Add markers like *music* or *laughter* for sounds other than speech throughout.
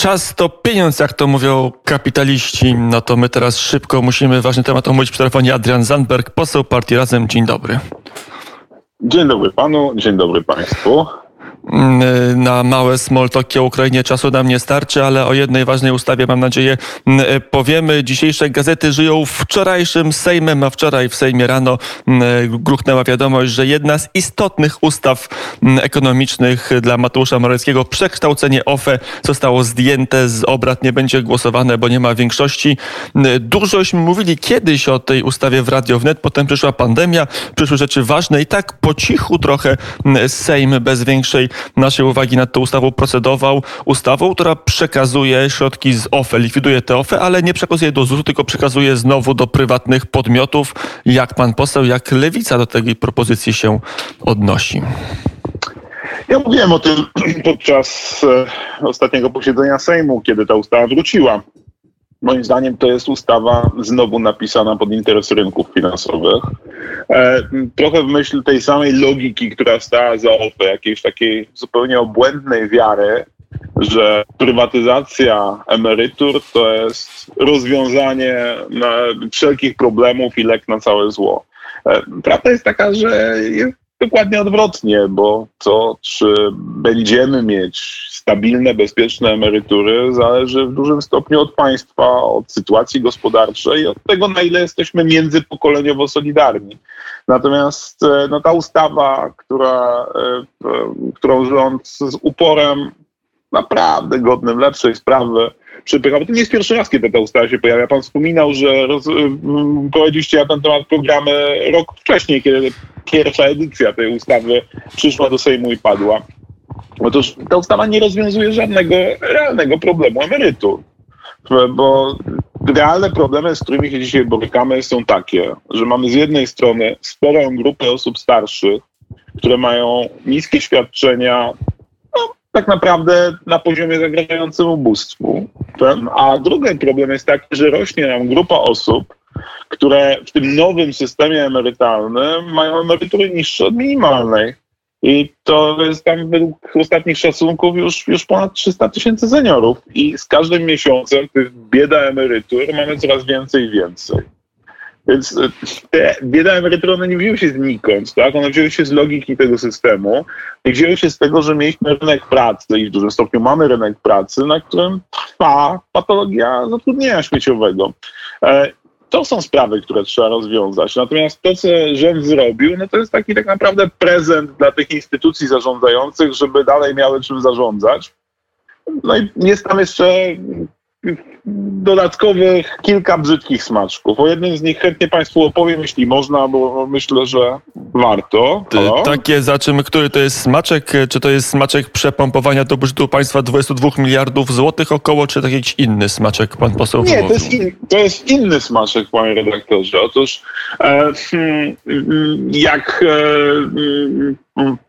Czas to pieniądz, jak to mówią kapitaliści. No to my teraz szybko musimy ważny temat omówić przy telefonie. Adrian Zandberg, poseł partii Razem. Dzień dobry. Dzień dobry panu, dzień dobry państwu. Mm, na małe smoltoki o Ukrainie czasu nam nie starczy, ale o jednej ważnej ustawie mam nadzieję mm, powiemy. Dzisiejsze gazety żyją wczorajszym Sejmem, a wczoraj w Sejmie rano mm, gruchnęła wiadomość, że jedna z istotnych ustaw ekonomicznych dla Mateusza Morawieckiego, przekształcenie OFE zostało zdjęte z obrad, nie będzie głosowane, bo nie ma większości. Dużośmy mówili kiedyś o tej ustawie w Radio Wnet, potem przyszła pandemia, przyszły rzeczy ważne i tak po cichu trochę Sejm bez większej naszej uwagi nad tą ustawą procedował. Ustawą, która przekazuje środki z OFE, likwiduje te OFE, ale nie przekazuje do ZUS-u, tylko przekazuje znowu do prywatnych podmiotów. Jak pan poseł, jak lewica do tej propozycji się odnosi? Ja mówiłem o tym *clears throat* podczas e, ostatniego posiedzenia Sejmu, kiedy ta ustawa wróciła. Moim zdaniem to jest ustawa znowu napisana pod interes rynków finansowych. E, trochę w myśl tej samej logiki, która stała za OFE, jakiejś takiej zupełnie obłędnej wiary, że prywatyzacja emerytur to jest rozwiązanie wszelkich problemów i lek na całe zło. E, prawda jest taka, że jest dokładnie odwrotnie, bo to, czy będziemy mieć stabilne, bezpieczne emerytury, zależy w dużym stopniu od państwa, od sytuacji gospodarczej, od tego, na ile jesteśmy międzypokoleniowo solidarni. Natomiast e, no, ta ustawa, która, e, którą rząd z uporem naprawdę godnym lepszej sprawy przypycha, bo to nie jest pierwszy raz, kiedy ta ustawa się pojawia. Pan wspominał, że roz, prowadziliście na ten temat programy rok wcześniej, kiedy pierwsza edycja tej ustawy przyszła do Sejmu i padła. Otóż ta ustawa nie rozwiązuje żadnego realnego problemu emerytur. Bo realne problemy, z którymi się dzisiaj borykamy, są takie, że mamy z jednej strony sporą grupę osób starszych, które mają niskie świadczenia, no, tak naprawdę na poziomie zagrażającym ubóstwu. A drugi problem jest taki, że rośnie nam grupa osób, które w tym nowym systemie emerytalnym mają emerytury niższe od minimalnej. I to jest tam według ostatnich szacunków już, już ponad 300 tysięcy seniorów. I z każdym miesiącem tych bieda emerytur mamy coraz więcej i więcej. Więc e, te bieda emerytury, one nie wzięły się znikąd, tak? One wzięły się z logiki tego systemu i wzięły się z tego, że mieliśmy rynek pracy i w dużym stopniu mamy rynek pracy, na którym trwa patologia zatrudnienia śmieciowego. To są sprawy, które trzeba rozwiązać. Natomiast to, co rząd zrobił, no to jest taki tak naprawdę prezent dla tych instytucji zarządzających, żeby dalej miały czym zarządzać. No i jest tam jeszcze dodatkowych kilka brzydkich smaczków. O jednym z nich chętnie Państwu opowiem, jeśli można, bo myślę, że warto. Halo? Takie zaczymy, który to jest smaczek? Czy to jest smaczek przepompowania do budżetu państwa 22 miliardów złotych około, czy taki jakiś inny smaczek pan poseł Nie, to jest, in, to jest inny smaczek, panie redaktorze. Otóż e, hmm, jak e, mm,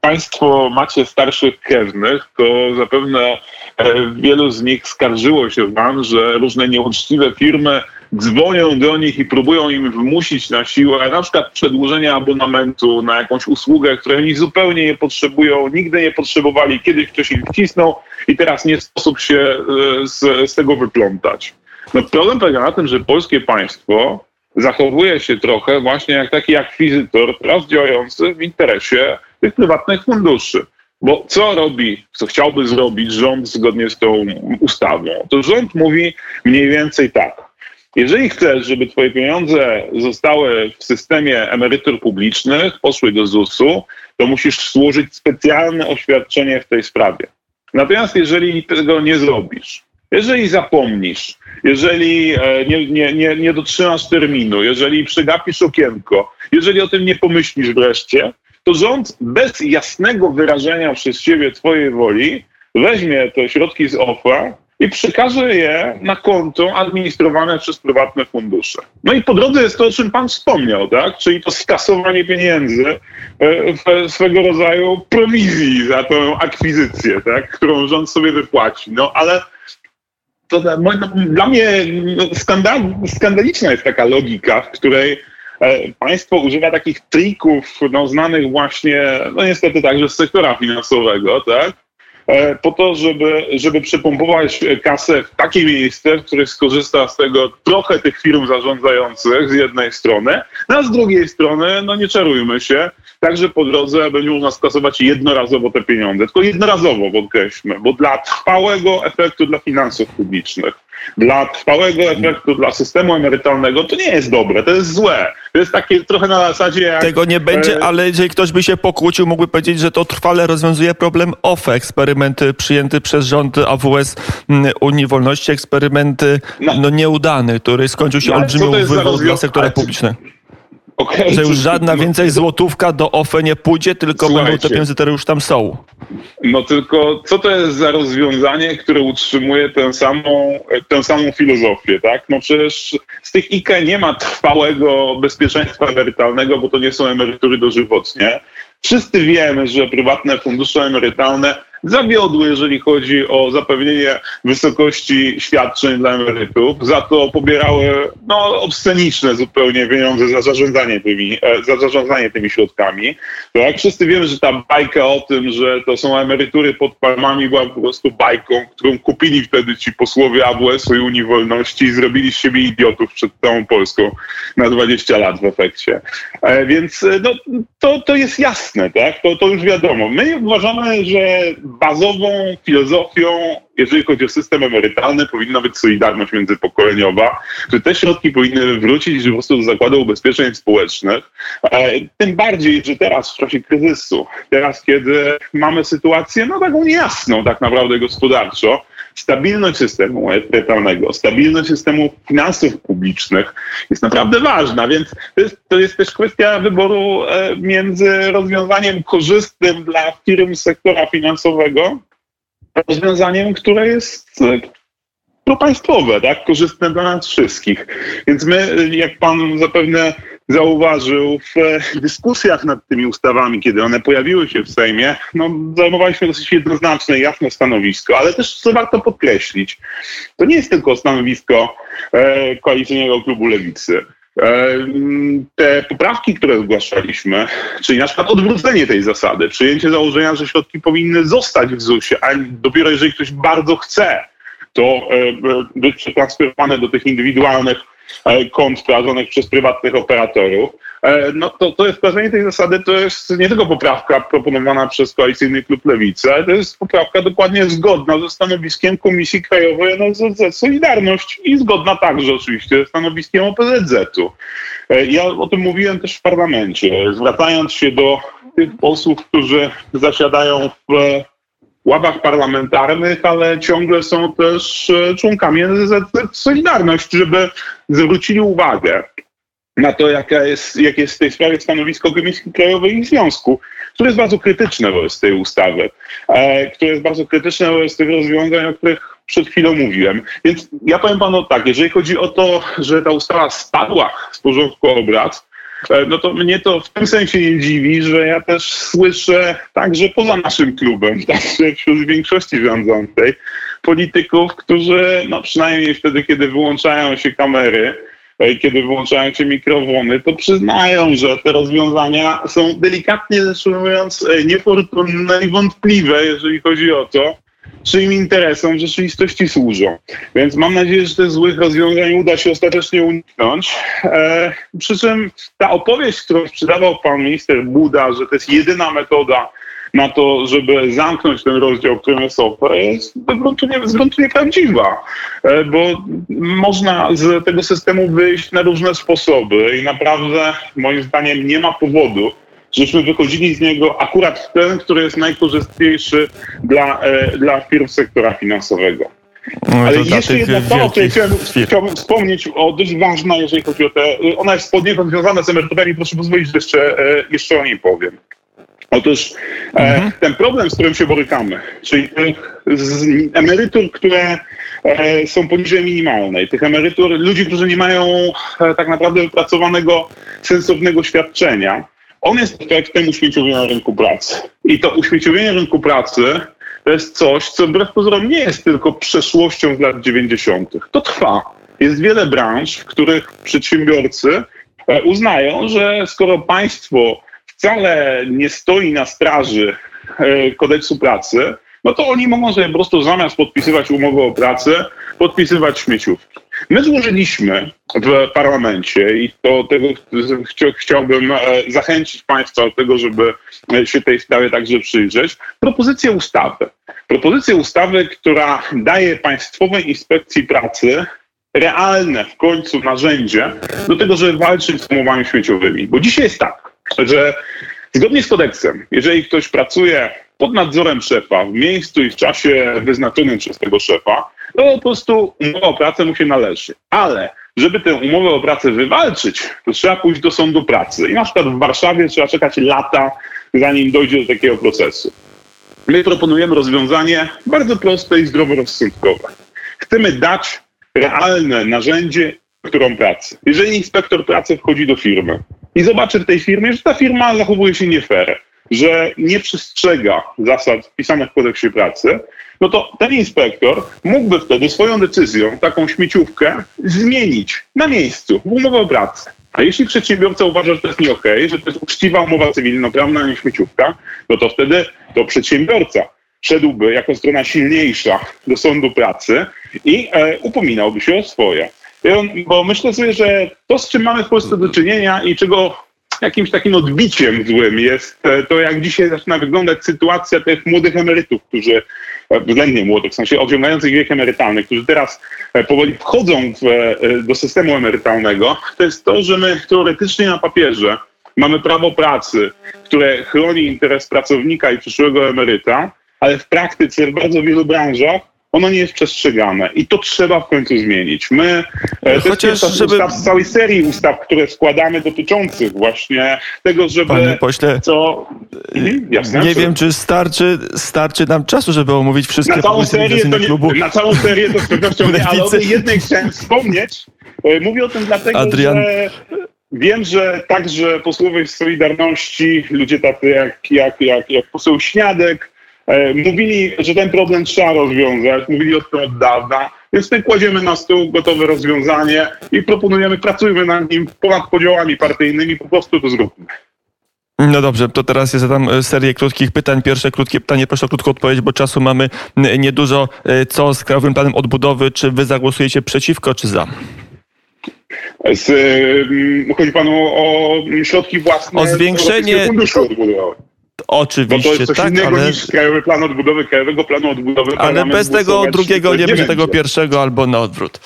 Państwo macie starszych krewnych, to zapewne E, wielu z nich skarżyło się wam, że różne nieuczciwe firmy dzwonią do nich i próbują im wymusić na siłę na przykład przedłużenie abonamentu na jakąś usługę, której oni zupełnie nie potrzebują, nigdy nie potrzebowali, kiedyś ktoś im wcisnął i teraz nie sposób się e, z, z tego wyplątać. No problem polega na tym, że polskie państwo zachowuje się trochę właśnie jak taki akwizytor, raz działający w interesie tych prywatnych funduszy. Bo co robi, co chciałby zrobić rząd zgodnie z tą ustawą? To rząd mówi mniej więcej tak. Jeżeli chcesz, żeby twoje pieniądze zostały w systemie emerytur publicznych, poszły do ZUS-u, to musisz złożyć specjalne oświadczenie w tej sprawie. Natomiast jeżeli tego nie zrobisz, jeżeli zapomnisz, jeżeli e, nie, nie, nie, nie dotrzymasz terminu, jeżeli przegapisz okienko, jeżeli o tym nie pomyślisz wreszcie, to rząd bez jasnego wyrażenia przez siebie twojej woli weźmie te środki z OFA i przekaże je na konto administrowane przez prywatne fundusze. No i po drodze jest to, o czym pan wspomniał, tak? czyli to skasowanie pieniędzy e, swego rodzaju prowizji za tę akwizycję, tak? którą rząd sobie wypłaci. No ale to no, dla mnie no, skandal, skandaliczna jest taka logika, w której państwo używa takich trików, no, znanych właśnie, no niestety także z sektora finansowego, tak? e, po to, żeby, żeby przepompować kasę w takie miejsce, w których skorzysta z tego trochę tych firm zarządzających z jednej strony, no a z drugiej strony, no nie czarujmy się, także po drodze będzie można skasować jednorazowo te pieniądze, tylko jednorazowo podkreślmy, bo dla trwałego efektu dla finansów publicznych, dla trwałego efektu dla systemu emerytalnego to nie jest dobre, to jest złe. To jest takie trochę na zasadzie jak... Tego nie będzie, e, ale jeżeli ktoś by się pokłócił, mógłby powiedzieć, że to trwale rozwiązuje problem OFE, eksperyment przyjęty przez rząd AWS mm, Unii Wolności, eksperyment No. no, nieudany, który skończył się No, olbrzymią wywód dla sektora publicznego. Okej, Że już żadna więcej złotówka do OFE nie pójdzie, tylko będą te pieniądze, które już tam są. No tylko co to jest za rozwiązanie, które utrzymuje tę samą, tę samą filozofię, tak? No przecież z tych IKE nie ma trwałego bezpieczeństwa emerytalnego, bo to nie są emerytury dożywotnie. Wszyscy wiemy, że prywatne fundusze emerytalne zawiodły, jeżeli chodzi o zapewnienie wysokości świadczeń dla emerytów. Za to pobierały no, obsceniczne zupełnie pieniądze za zarządzanie tymi, e, za zarządzanie tymi środkami. To jak wszyscy wiemy, że ta bajka o tym, że to są emerytury pod palmami była po prostu bajką, którą kupili wtedy ci posłowie AWS-u i Unii Wolności i zrobili z siebie idiotów przed całą Polską na 20 lat w efekcie. E, więc e, no, to, to jest jasne, tak? To, to już wiadomo. My uważamy, że bazową filozofią, jeżeli chodzi o system emerytalny, powinna być solidarność międzypokoleniowa, że te środki powinny wrócić po prostu do Zakładu Ubezpieczeń Społecznych. E, Tym bardziej, że teraz w czasie kryzysu, teraz kiedy mamy sytuację no taką niejasną tak naprawdę gospodarczo, stabilność systemu emerytalnego, stabilność systemu finansów publicznych jest naprawdę ważna, więc to jest, to jest też kwestia wyboru e, między rozwiązaniem korzystnym dla firm sektora finansowego, a rozwiązaniem, które jest e, propaństwowe, tak, korzystne dla nas wszystkich. Więc my, e, jak pan zapewne zauważył w e, dyskusjach nad tymi ustawami, kiedy one pojawiły się w Sejmie, no, zajmowaliśmy dosyć jednoznaczne, jasne stanowisko, ale też, co warto podkreślić, to nie jest tylko stanowisko e, koalicyjnego klubu Lewicy. E, Te poprawki, które zgłaszaliśmy, czyli na przykład odwrócenie tej zasady, przyjęcie założenia, że środki powinny zostać w ZUS-ie, a dopiero jeżeli ktoś bardzo chce, to e, być przetransferowane do tych indywidualnych kont prowadzonych przez prywatnych operatorów, e, no to, to jest wprowadzenie tej zasady, to jest nie tylko poprawka proponowana przez koalicyjny klub Lewicy, ale to jest poprawka dokładnie zgodna ze stanowiskiem Komisji Krajowej NSZZ Solidarność i zgodna także oczywiście ze stanowiskiem OPZZ-u. E, Ja o tym mówiłem też w parlamencie, zwracając się do tych posłów, którzy zasiadają w e, ławach parlamentarnych, ale ciągle są też e, członkami NSZZ Solidarność, żeby zwrócili uwagę na to, jaka jest, jakie jest w tej sprawie stanowisko Komisji Krajowej i Związku, które jest bardzo krytyczne wobec tej ustawy, e, które jest bardzo krytyczne wobec tych rozwiązań, o których przed chwilą mówiłem. Więc ja powiem panu tak, jeżeli chodzi o to, że ta ustawa spadła z porządku obrad, no to mnie to w tym sensie nie dziwi, że ja też słyszę także poza naszym klubem, także wśród większości rządzącej, polityków, którzy no przynajmniej wtedy, kiedy wyłączają się kamery, e, kiedy wyłączają się mikrofony, to przyznają, że te rozwiązania są delikatnie rzecz ujmując e, niefortunne i wątpliwe, jeżeli chodzi o to, czyim interesom w rzeczywistości służą. Więc mam nadzieję, że tych złych rozwiązań uda się ostatecznie uniknąć. E, przy czym ta opowieść, którą sprzedawał pan minister Buda, że to jest jedyna metoda na to, żeby zamknąć ten rozdział, którym jest OFE, jest z gruntu, nie, nieprawdziwa. E, bo można z tego systemu wyjść na różne sposoby i naprawdę moim zdaniem nie ma powodu, żeśmy wychodzili z niego akurat w ten, który jest najkorzystniejszy dla, e, dla firm sektora finansowego. No, Ale jeszcze jedna sprawa, o której chciałem, chciałbym wspomnieć, o dość ważna, jeżeli chodzi o te. Ona jest poniekąd związana z emeryturami, proszę pozwolić, że jeszcze, e, jeszcze o niej powiem. Otóż e, ten problem, z którym się borykamy, czyli tych z emerytur, które są poniżej minimalnej, tych emerytur ludzi, którzy nie mają tak naprawdę wypracowanego sensownego świadczenia, on jest efektem uśmieciowienia rynku pracy. I to uśmieciowienie rynku pracy to jest coś, co wbrew pozorom nie jest tylko przeszłością z lat 90. To trwa. Jest wiele branż, w których przedsiębiorcy e, uznają, że skoro państwo wcale nie stoi na straży e, kodeksu pracy, no to oni mogą sobie po prostu zamiast podpisywać umowę o pracę, podpisywać śmieciówki. My złożyliśmy w parlamencie i to tego chciałbym e, zachęcić Państwa do tego, żeby się tej sprawie także przyjrzeć, propozycję ustawy. Propozycję ustawy, która daje Państwowej Inspekcji Pracy realne w końcu narzędzie do tego, żeby walczyć z umowami śmieciowymi. Bo dzisiaj jest tak, że zgodnie z kodeksem, jeżeli ktoś pracuje pod nadzorem szefa w miejscu i w czasie wyznaczonym przez tego szefa, to po prostu umowa o pracę mu się należy. Ale żeby tę umowę o pracę wywalczyć, to trzeba pójść do sądu pracy. I na przykład w Warszawie trzeba czekać lata, zanim dojdzie do takiego procesu. My proponujemy rozwiązanie bardzo proste i zdroworozsądkowe. Chcemy dać realne narzędzie, którą pracy. Jeżeli inspektor pracy wchodzi do firmy i zobaczy w tej firmie, że ta firma zachowuje się nie fair, że nie przestrzega zasad wpisanych w kodeksie pracy, no to ten inspektor mógłby wtedy swoją decyzją taką śmieciówkę zmienić na miejscu w umowę o pracę. A jeśli przedsiębiorca uważa, że to jest nie okay, że to jest uczciwa umowa cywilnoprawna, nie śmieciówka, no to wtedy to przedsiębiorca szedłby jako strona silniejsza do sądu pracy i e, upominałby się o swoje. Bo myślę sobie, że to, z czym mamy w Polsce do czynienia i czego jakimś takim odbiciem złym jest e, to, jak dzisiaj zaczyna wyglądać sytuacja tych młodych emerytów, którzy e, względnie młodych, w sensie osiągających wiek emerytalny, którzy teraz e, powoli wchodzą w, do systemu emerytalnego, to jest to, że my teoretycznie na papierze mamy prawo pracy, które chroni interes pracownika i przyszłego emeryta, ale w praktyce w bardzo wielu branżach ono nie jest przestrzegane i to trzeba w końcu zmienić. My, e, Chociaż, to jest żeby... ustaw z całej serii ustaw, które składamy dotyczących właśnie tego, żeby... Panie pośle, co... Mhm, jasne, nie wiem, czy starczy, starczy nam czasu, żeby omówić wszystkie na całą serię to nie, Na całą serię to z pewnością nie, ale o tej jednej chciałem wspomnieć. E, mówię o tym dlatego, Adrian... że Wiem, że także posłowie Solidarności, ludzie tacy jak, jak, jak, jak poseł Śniadek, mówili, że ten problem trzeba rozwiązać, mówili o tym od dawna, więc my kładziemy na stół gotowe rozwiązanie i proponujemy, pracujmy nad nim ponad podziałami partyjnymi, po prostu to zróbmy. No dobrze, to teraz ja zadam e, serię krótkich pytań. Pierwsze krótkie pytanie, proszę o krótką odpowiedź, bo czasu mamy niedużo. E, co z Krajowym Planem Odbudowy? Czy wy zagłosujecie przeciwko, czy za? Z, chodzi panu o środki własne o zwiększenie funduszu odbudowy. Oczywiście, Bo to jest coś tak, innego ale... niż Krajowy Plan Odbudowy, Krajowego Planu Odbudowy. Ale bez tego drugiego nie będzie tego pierwszego albo na odwrót.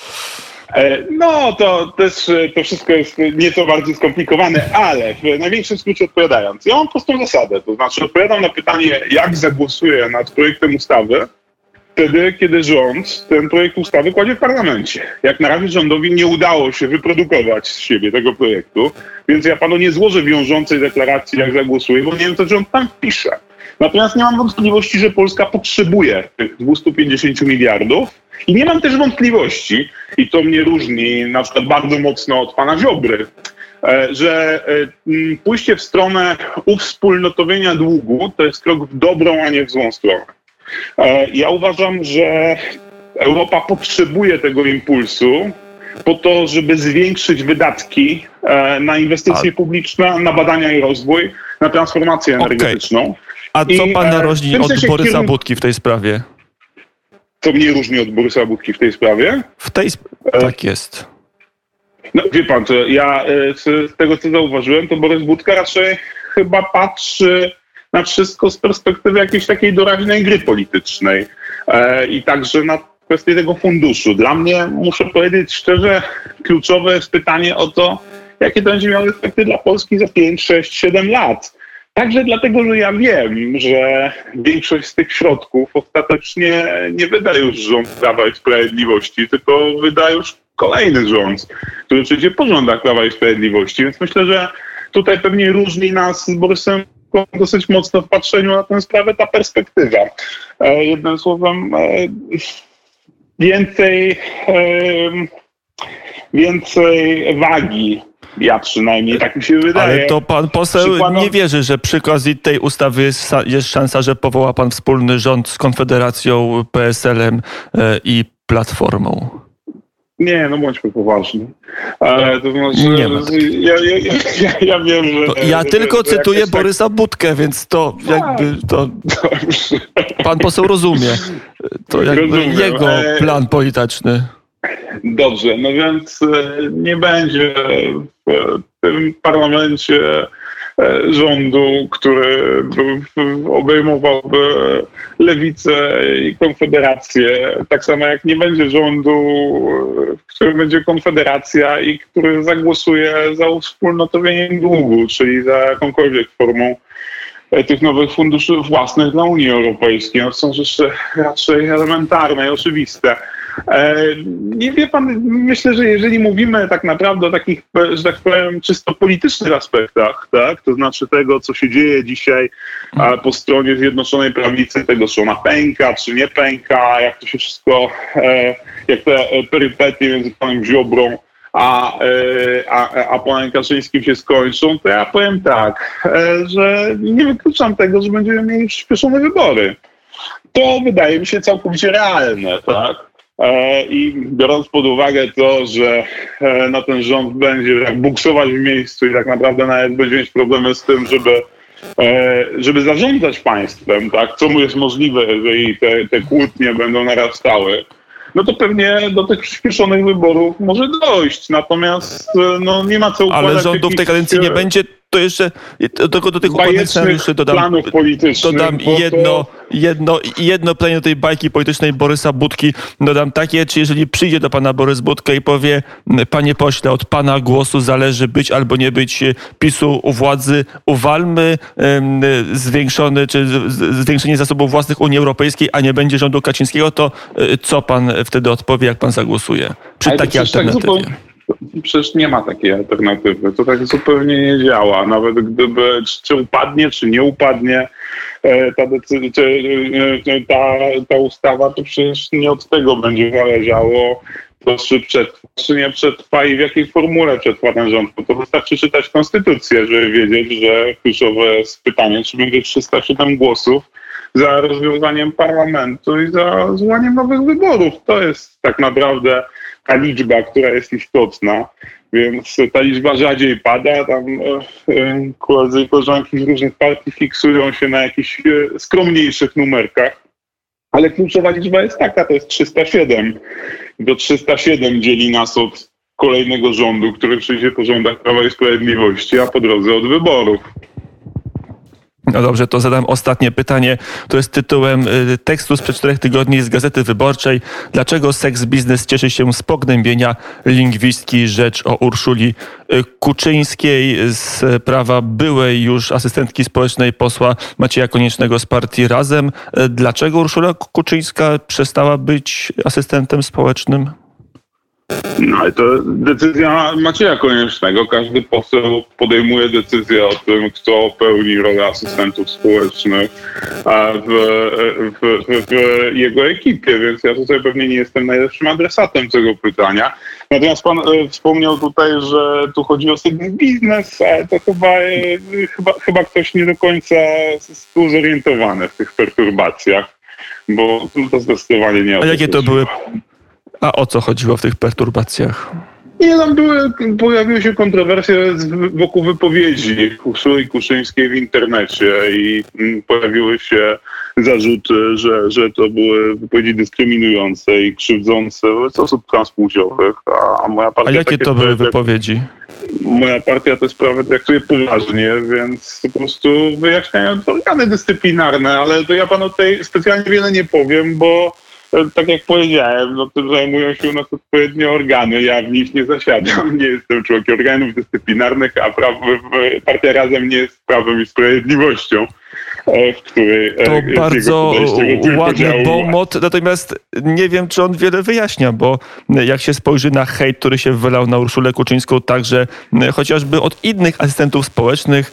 E, no, to też to wszystko jest nieco bardziej skomplikowane, ale w największym skrócie odpowiadając, ja mam prostą zasadę, to znaczy odpowiadam na pytanie, jak zagłosuję nad projektem ustawy, wtedy, kiedy rząd ten projekt ustawy kładzie w parlamencie. Jak na razie rządowi nie udało się wyprodukować z siebie tego projektu, więc ja panu nie złożę wiążącej deklaracji, jak zagłosuję, bo nie wiem, co rząd tam pisze. Natomiast nie mam wątpliwości, że Polska potrzebuje tych 250 miliardów i nie mam też wątpliwości, i to mnie różni na przykład bardzo mocno od pana Ziobry, e, że e, pójście w stronę uwspólnotowienia długu to jest krok w dobrą, a nie w złą stronę. E, ja uważam, że Europa potrzebuje tego impulsu po to, żeby zwiększyć wydatki e, na inwestycje publiczne, na badania i rozwój, na transformację energetyczną. Okay. A co I, pana e, różni od Borysa kierun... Budki w tej sprawie? Co mnie różni od Borysa Budki w tej sprawie? W tej sp- tak jest. No wie pan, ja z tego co zauważyłem, to Borys Budka raczej chyba patrzy na wszystko z perspektywy jakiejś takiej doraźnej gry politycznej e, i także na kwestię tego funduszu. Dla mnie, muszę powiedzieć szczerze, kluczowe jest pytanie o to, jakie to będzie miało efekty dla Polski za 5, 6, 7 lat. Także dlatego, że ja wiem, że większość z tych środków ostatecznie nie wyda już rząd Prawa i Sprawiedliwości, tylko wyda już kolejny rząd, który przyjdzie po rządach Prawa i Sprawiedliwości. Więc myślę, że tutaj pewnie różni nas z Borysem dosyć mocno w patrzeniu na tę sprawę ta perspektywa. E, jednym słowem, e, więcej, e, więcej wagi ja przynajmniej tak mi się wydaje. Ale to pan poseł Przykładom... nie wierzy, że przy okazji tej ustawy jest, jest szansa, że powoła pan wspólny rząd z Konfederacją, PSL-em i Platformą. Nie, no bądźmy poważni. Ale to znaczy, nie ma ja, ja, ja, ja, wiem, że... Ja tylko że cytuję tak- Borysa Budkę, więc to jakby to Dobrze. pan poseł rozumie. To jakby Rozumiem. jego plan polityczny. Dobrze, no więc e, nie będzie w tym parlamencie rządu, który by- obejmowałby lewicę i konfederację. Tak samo jak nie będzie rządu, e, w którym będzie konfederacja i który zagłosuje za wspólnotowieniem długu, czyli za jakąkolwiek formą e, tych nowych funduszy własnych dla Unii Europejskiej. No, są rzeczy raczej elementarne i oczywiste. E, Nie wie pan, myślę, że jeżeli mówimy tak naprawdę o takich, że tak powiem, czysto politycznych aspektach, tak, to znaczy tego, co się dzieje dzisiaj a, po stronie Zjednoczonej Prawicy, tego, czy ona pęka, czy nie pęka, jak to się wszystko, e, jak te e, perypetie między panem Ziobrą a, a, a panem Kaczyńskim się skończą, to ja powiem tak, że nie wykluczam tego, że będziemy mieli przyspieszone wybory. To wydaje mi się całkowicie realne, tak? E, I biorąc pod uwagę to, że e, na ten rząd będzie tak buksować w miejscu i tak naprawdę nawet będzie mieć problemy z tym, żeby, e, żeby zarządzać państwem, tak? co mu jest możliwe, jeżeli te, te kłótnie będą narastały, no to pewnie do tych przyspieszonych wyborów może dojść. Natomiast no, nie ma co układać Ale rządu w tej kadencji nie będzie. To jeszcze do, do, tych bajecznych scenariuszy dodam, dodam bo to- jedno, jedno, jedno pytanie do tej bajki politycznej Borysa Budki. Dodam takie, czy jeżeli przyjdzie do pana Borys Budka i powie, panie pośle, od pana głosu zależy być albo nie być e, PiSu u władzy, uwalmy em, zwiększony, czy zwiększenie zasobów własnych Unii Europejskiej, a nie będzie rządu Kaczyńskiego, to e, co pan wtedy odpowie, jak pan zagłosuje? Przy Ale takiej tak alternatywie. zupełnie- Przecież nie ma takiej alternatywy. To tak zupełnie nie działa. Nawet gdyby czy, upadnie, czy nie upadnie e, ta, decyzja, e, e, ta, ta ustawa, to przecież nie od tego będzie zależało, to czy przetrwa, czy nie przetrwa i w jakiej formule przetrwa ten rząd. Bo to wystarczy czytać konstytucję, żeby wiedzieć, że kluczowe jest pytanie, czy będzie 307 głosów za rozwiązaniem parlamentu i za zwołaniem nowych wyborów. To jest tak naprawdę ta liczba, która jest istotna, więc ta liczba rzadziej pada. Tam e, e, koledzy i koleżanki z różnych partii fiksują się na jakichś e, skromniejszych numerkach, ale kluczowa liczba jest taka, to jest 307. I to 307 dzieli nas od kolejnego rządu, który przyjdzie po rządach Prawa i Sprawiedliwości, a po drodze od wyborów. No dobrze, to zadam ostatnie pytanie. To jest tytułem y, tekstu sprzed czterech tygodni z Gazety Wyborczej. Dlaczego seks biznes cieszy się z pognębienia lingwistki? Rzecz o Urszuli y, Kuczyńskiej z prawa byłej już asystentki społecznej posła Macieja Koniecznego z partii Razem. Y, Dlaczego Urszula Kuczyńska przestała być asystentem społecznym? No ale to decyzja Macieja Koniecznego. Każdy poseł podejmuje decyzję o tym, kto pełni rolę asystentów społecznych w, w, w, w jego ekipie, więc ja tutaj pewnie nie jestem najlepszym adresatem tego pytania. Natomiast pan e, wspomniał tutaj, że tu chodzi o segment biznes, ale to chyba, e, chyba, chyba ktoś nie do końca tu zorientowany w tych perturbacjach, bo to zdecydowanie nie A jakie to były? A o co chodziło w tych perturbacjach? Nie, tam były, pojawiły się kontrowersje wokół wypowiedzi Urszuli Kuszyńskiej w internecie i mm, pojawiły się zarzuty, że, że to były wypowiedzi dyskryminujące i krzywdzące wobec osób transpłciowych, a, a moja A partia jakie takie to były wypowiedzi? Moja partia te sprawy traktuje poważnie, więc po prostu wyjaśniają to organy dyscyplinarne, ale to ja panu tutaj specjalnie wiele nie powiem, bo tak jak powiedziałem, no to zajmują się u nas odpowiednie organy. Ja w nich nie zasiadam, *laughs* nie jestem członkiem organów dyscyplinarnych, a prawo, partia Razem nie jest prawem i sprawiedliwością, e, w której e, To jego bardzo ładny bomot, natomiast nie wiem, czy on wiele wyjaśnia, bo jak się spojrzy na hejt, który się wylał na Urszulę Kuczyńską, także chociażby od innych asystentów społecznych,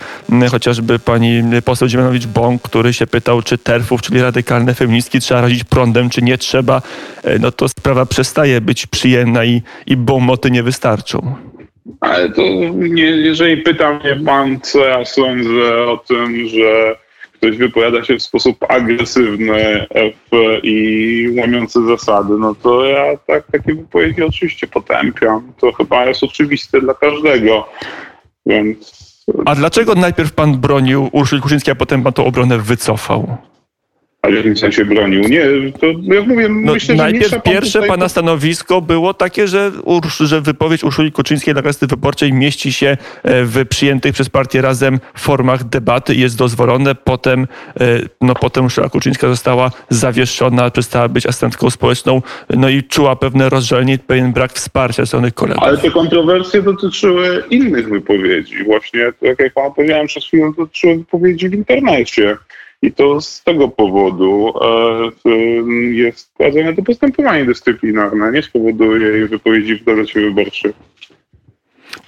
chociażby pani poseł Dziemianowicz-Bąk, który się pytał, czy terfów, czyli radykalne feministki trzeba razić prądem, czy nie trzeba, no to sprawa przestaje być przyjemna i, i bomoty nie wystarczą. Ale to nie, jeżeli pyta mnie pan, co ja sądzę o tym, że ktoś wypowiada się w sposób agresywny i łamiący zasady, no to ja tak, takie wypowiedzi oczywiście potępiam. To chyba jest oczywiste dla każdego. Więc A dlaczego najpierw pan bronił Urszuli Kuszyńskiej, a potem pan tą obronę wycofał? A w jakim sensie bronił? Nie, to jak mówię, No, myślę, że najpierw pan pierwsze tutaj- pana stanowisko było takie, że, Ursz, że wypowiedź Urszuli Kuczyńskiej dla Gazety Wyborczej mieści się e, w przyjętych przez partię Razem formach debaty i jest dozwolone. Potem, e, no, potem Urszula Kuczyńska została zawieszona, przestała być asystentką społeczną, no i czuła pewne rozżalenie, pewien brak wsparcia ze strony kolegów. Ale te kontrowersje dotyczyły innych wypowiedzi. Właśnie, tak jak pan powiedziałem przed chwilą, dotyczyły wypowiedzi w internecie. I to z tego powodu e, jest prowadzone to postępowanie dyscyplinarne, nie z powodu jej wypowiedzi w Gazecie Wyborczej.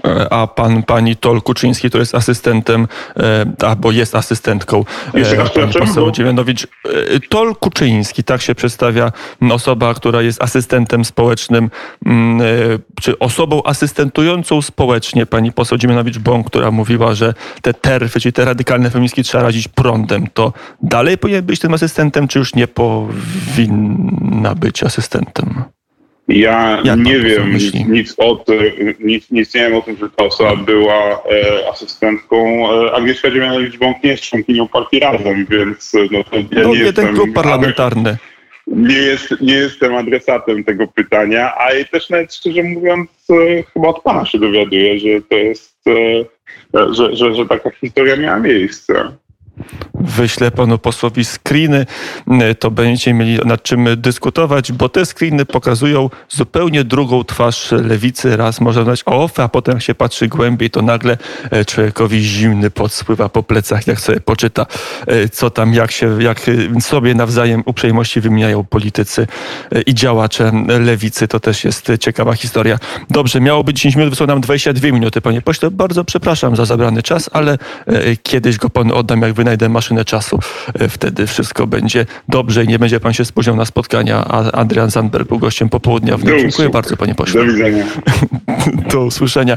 E, A pan, pani Tol Kuczyński to jest asystentem, e, albo jest asystentką. e, Jeszcze raz Pan poseł Dziewianowicz. Tol Kuczyński, tak się przedstawia osoba, która jest asystentem społecznym, czy osobą asystentującą społecznie pani poseł Dziemianowicz-Bąk, która mówiła, że te terfy, czyli te radykalne feministki trzeba razić prądem. To dalej powinien być tym asystentem, czy już nie powinna być asystentem? Ja Jak nie wiem myśli? nic o tym, nic, nic nie wiem o tym, że ta osoba była e, asystentką. E, Agnieszka Dziemianowicz-Bąk nie jest członkinią partii Razem, więc e, no, to ja No, nie jeden jestem... klub parlamentarny. Nie, jest, nie jestem adresatem tego pytania, a i też nawet szczerze mówiąc, e, chyba od pana się dowiaduję, że to jest, e, że, że, że taka historia miała miejsce. Wyślę panu posłowi screeny, to będziecie mieli nad czym dyskutować, bo te screeny pokazują zupełnie drugą twarz lewicy. Raz można dać OFE, a potem jak się patrzy głębiej, to nagle e, człowiekowi zimny pot spływa po plecach, jak sobie poczyta, e, co tam, jak się, jak e, sobie nawzajem uprzejmości wymieniają politycy e, i działacze lewicy. To też jest ciekawa historia. Dobrze, miało być 10 minut, wysłał nam 22 minuty, panie pośle. Bardzo przepraszam za zabrany czas, ale e, kiedyś go panu oddam, jak wynajdę maszynę czasu. E, Wtedy wszystko będzie dobrze i nie będzie pan się spóźniał na spotkania, a Adrian Zandberg był gościem popołudniowym. Do Dziękuję bardzo, panie pośle. Do widzenia. *laughs* Do usłyszenia.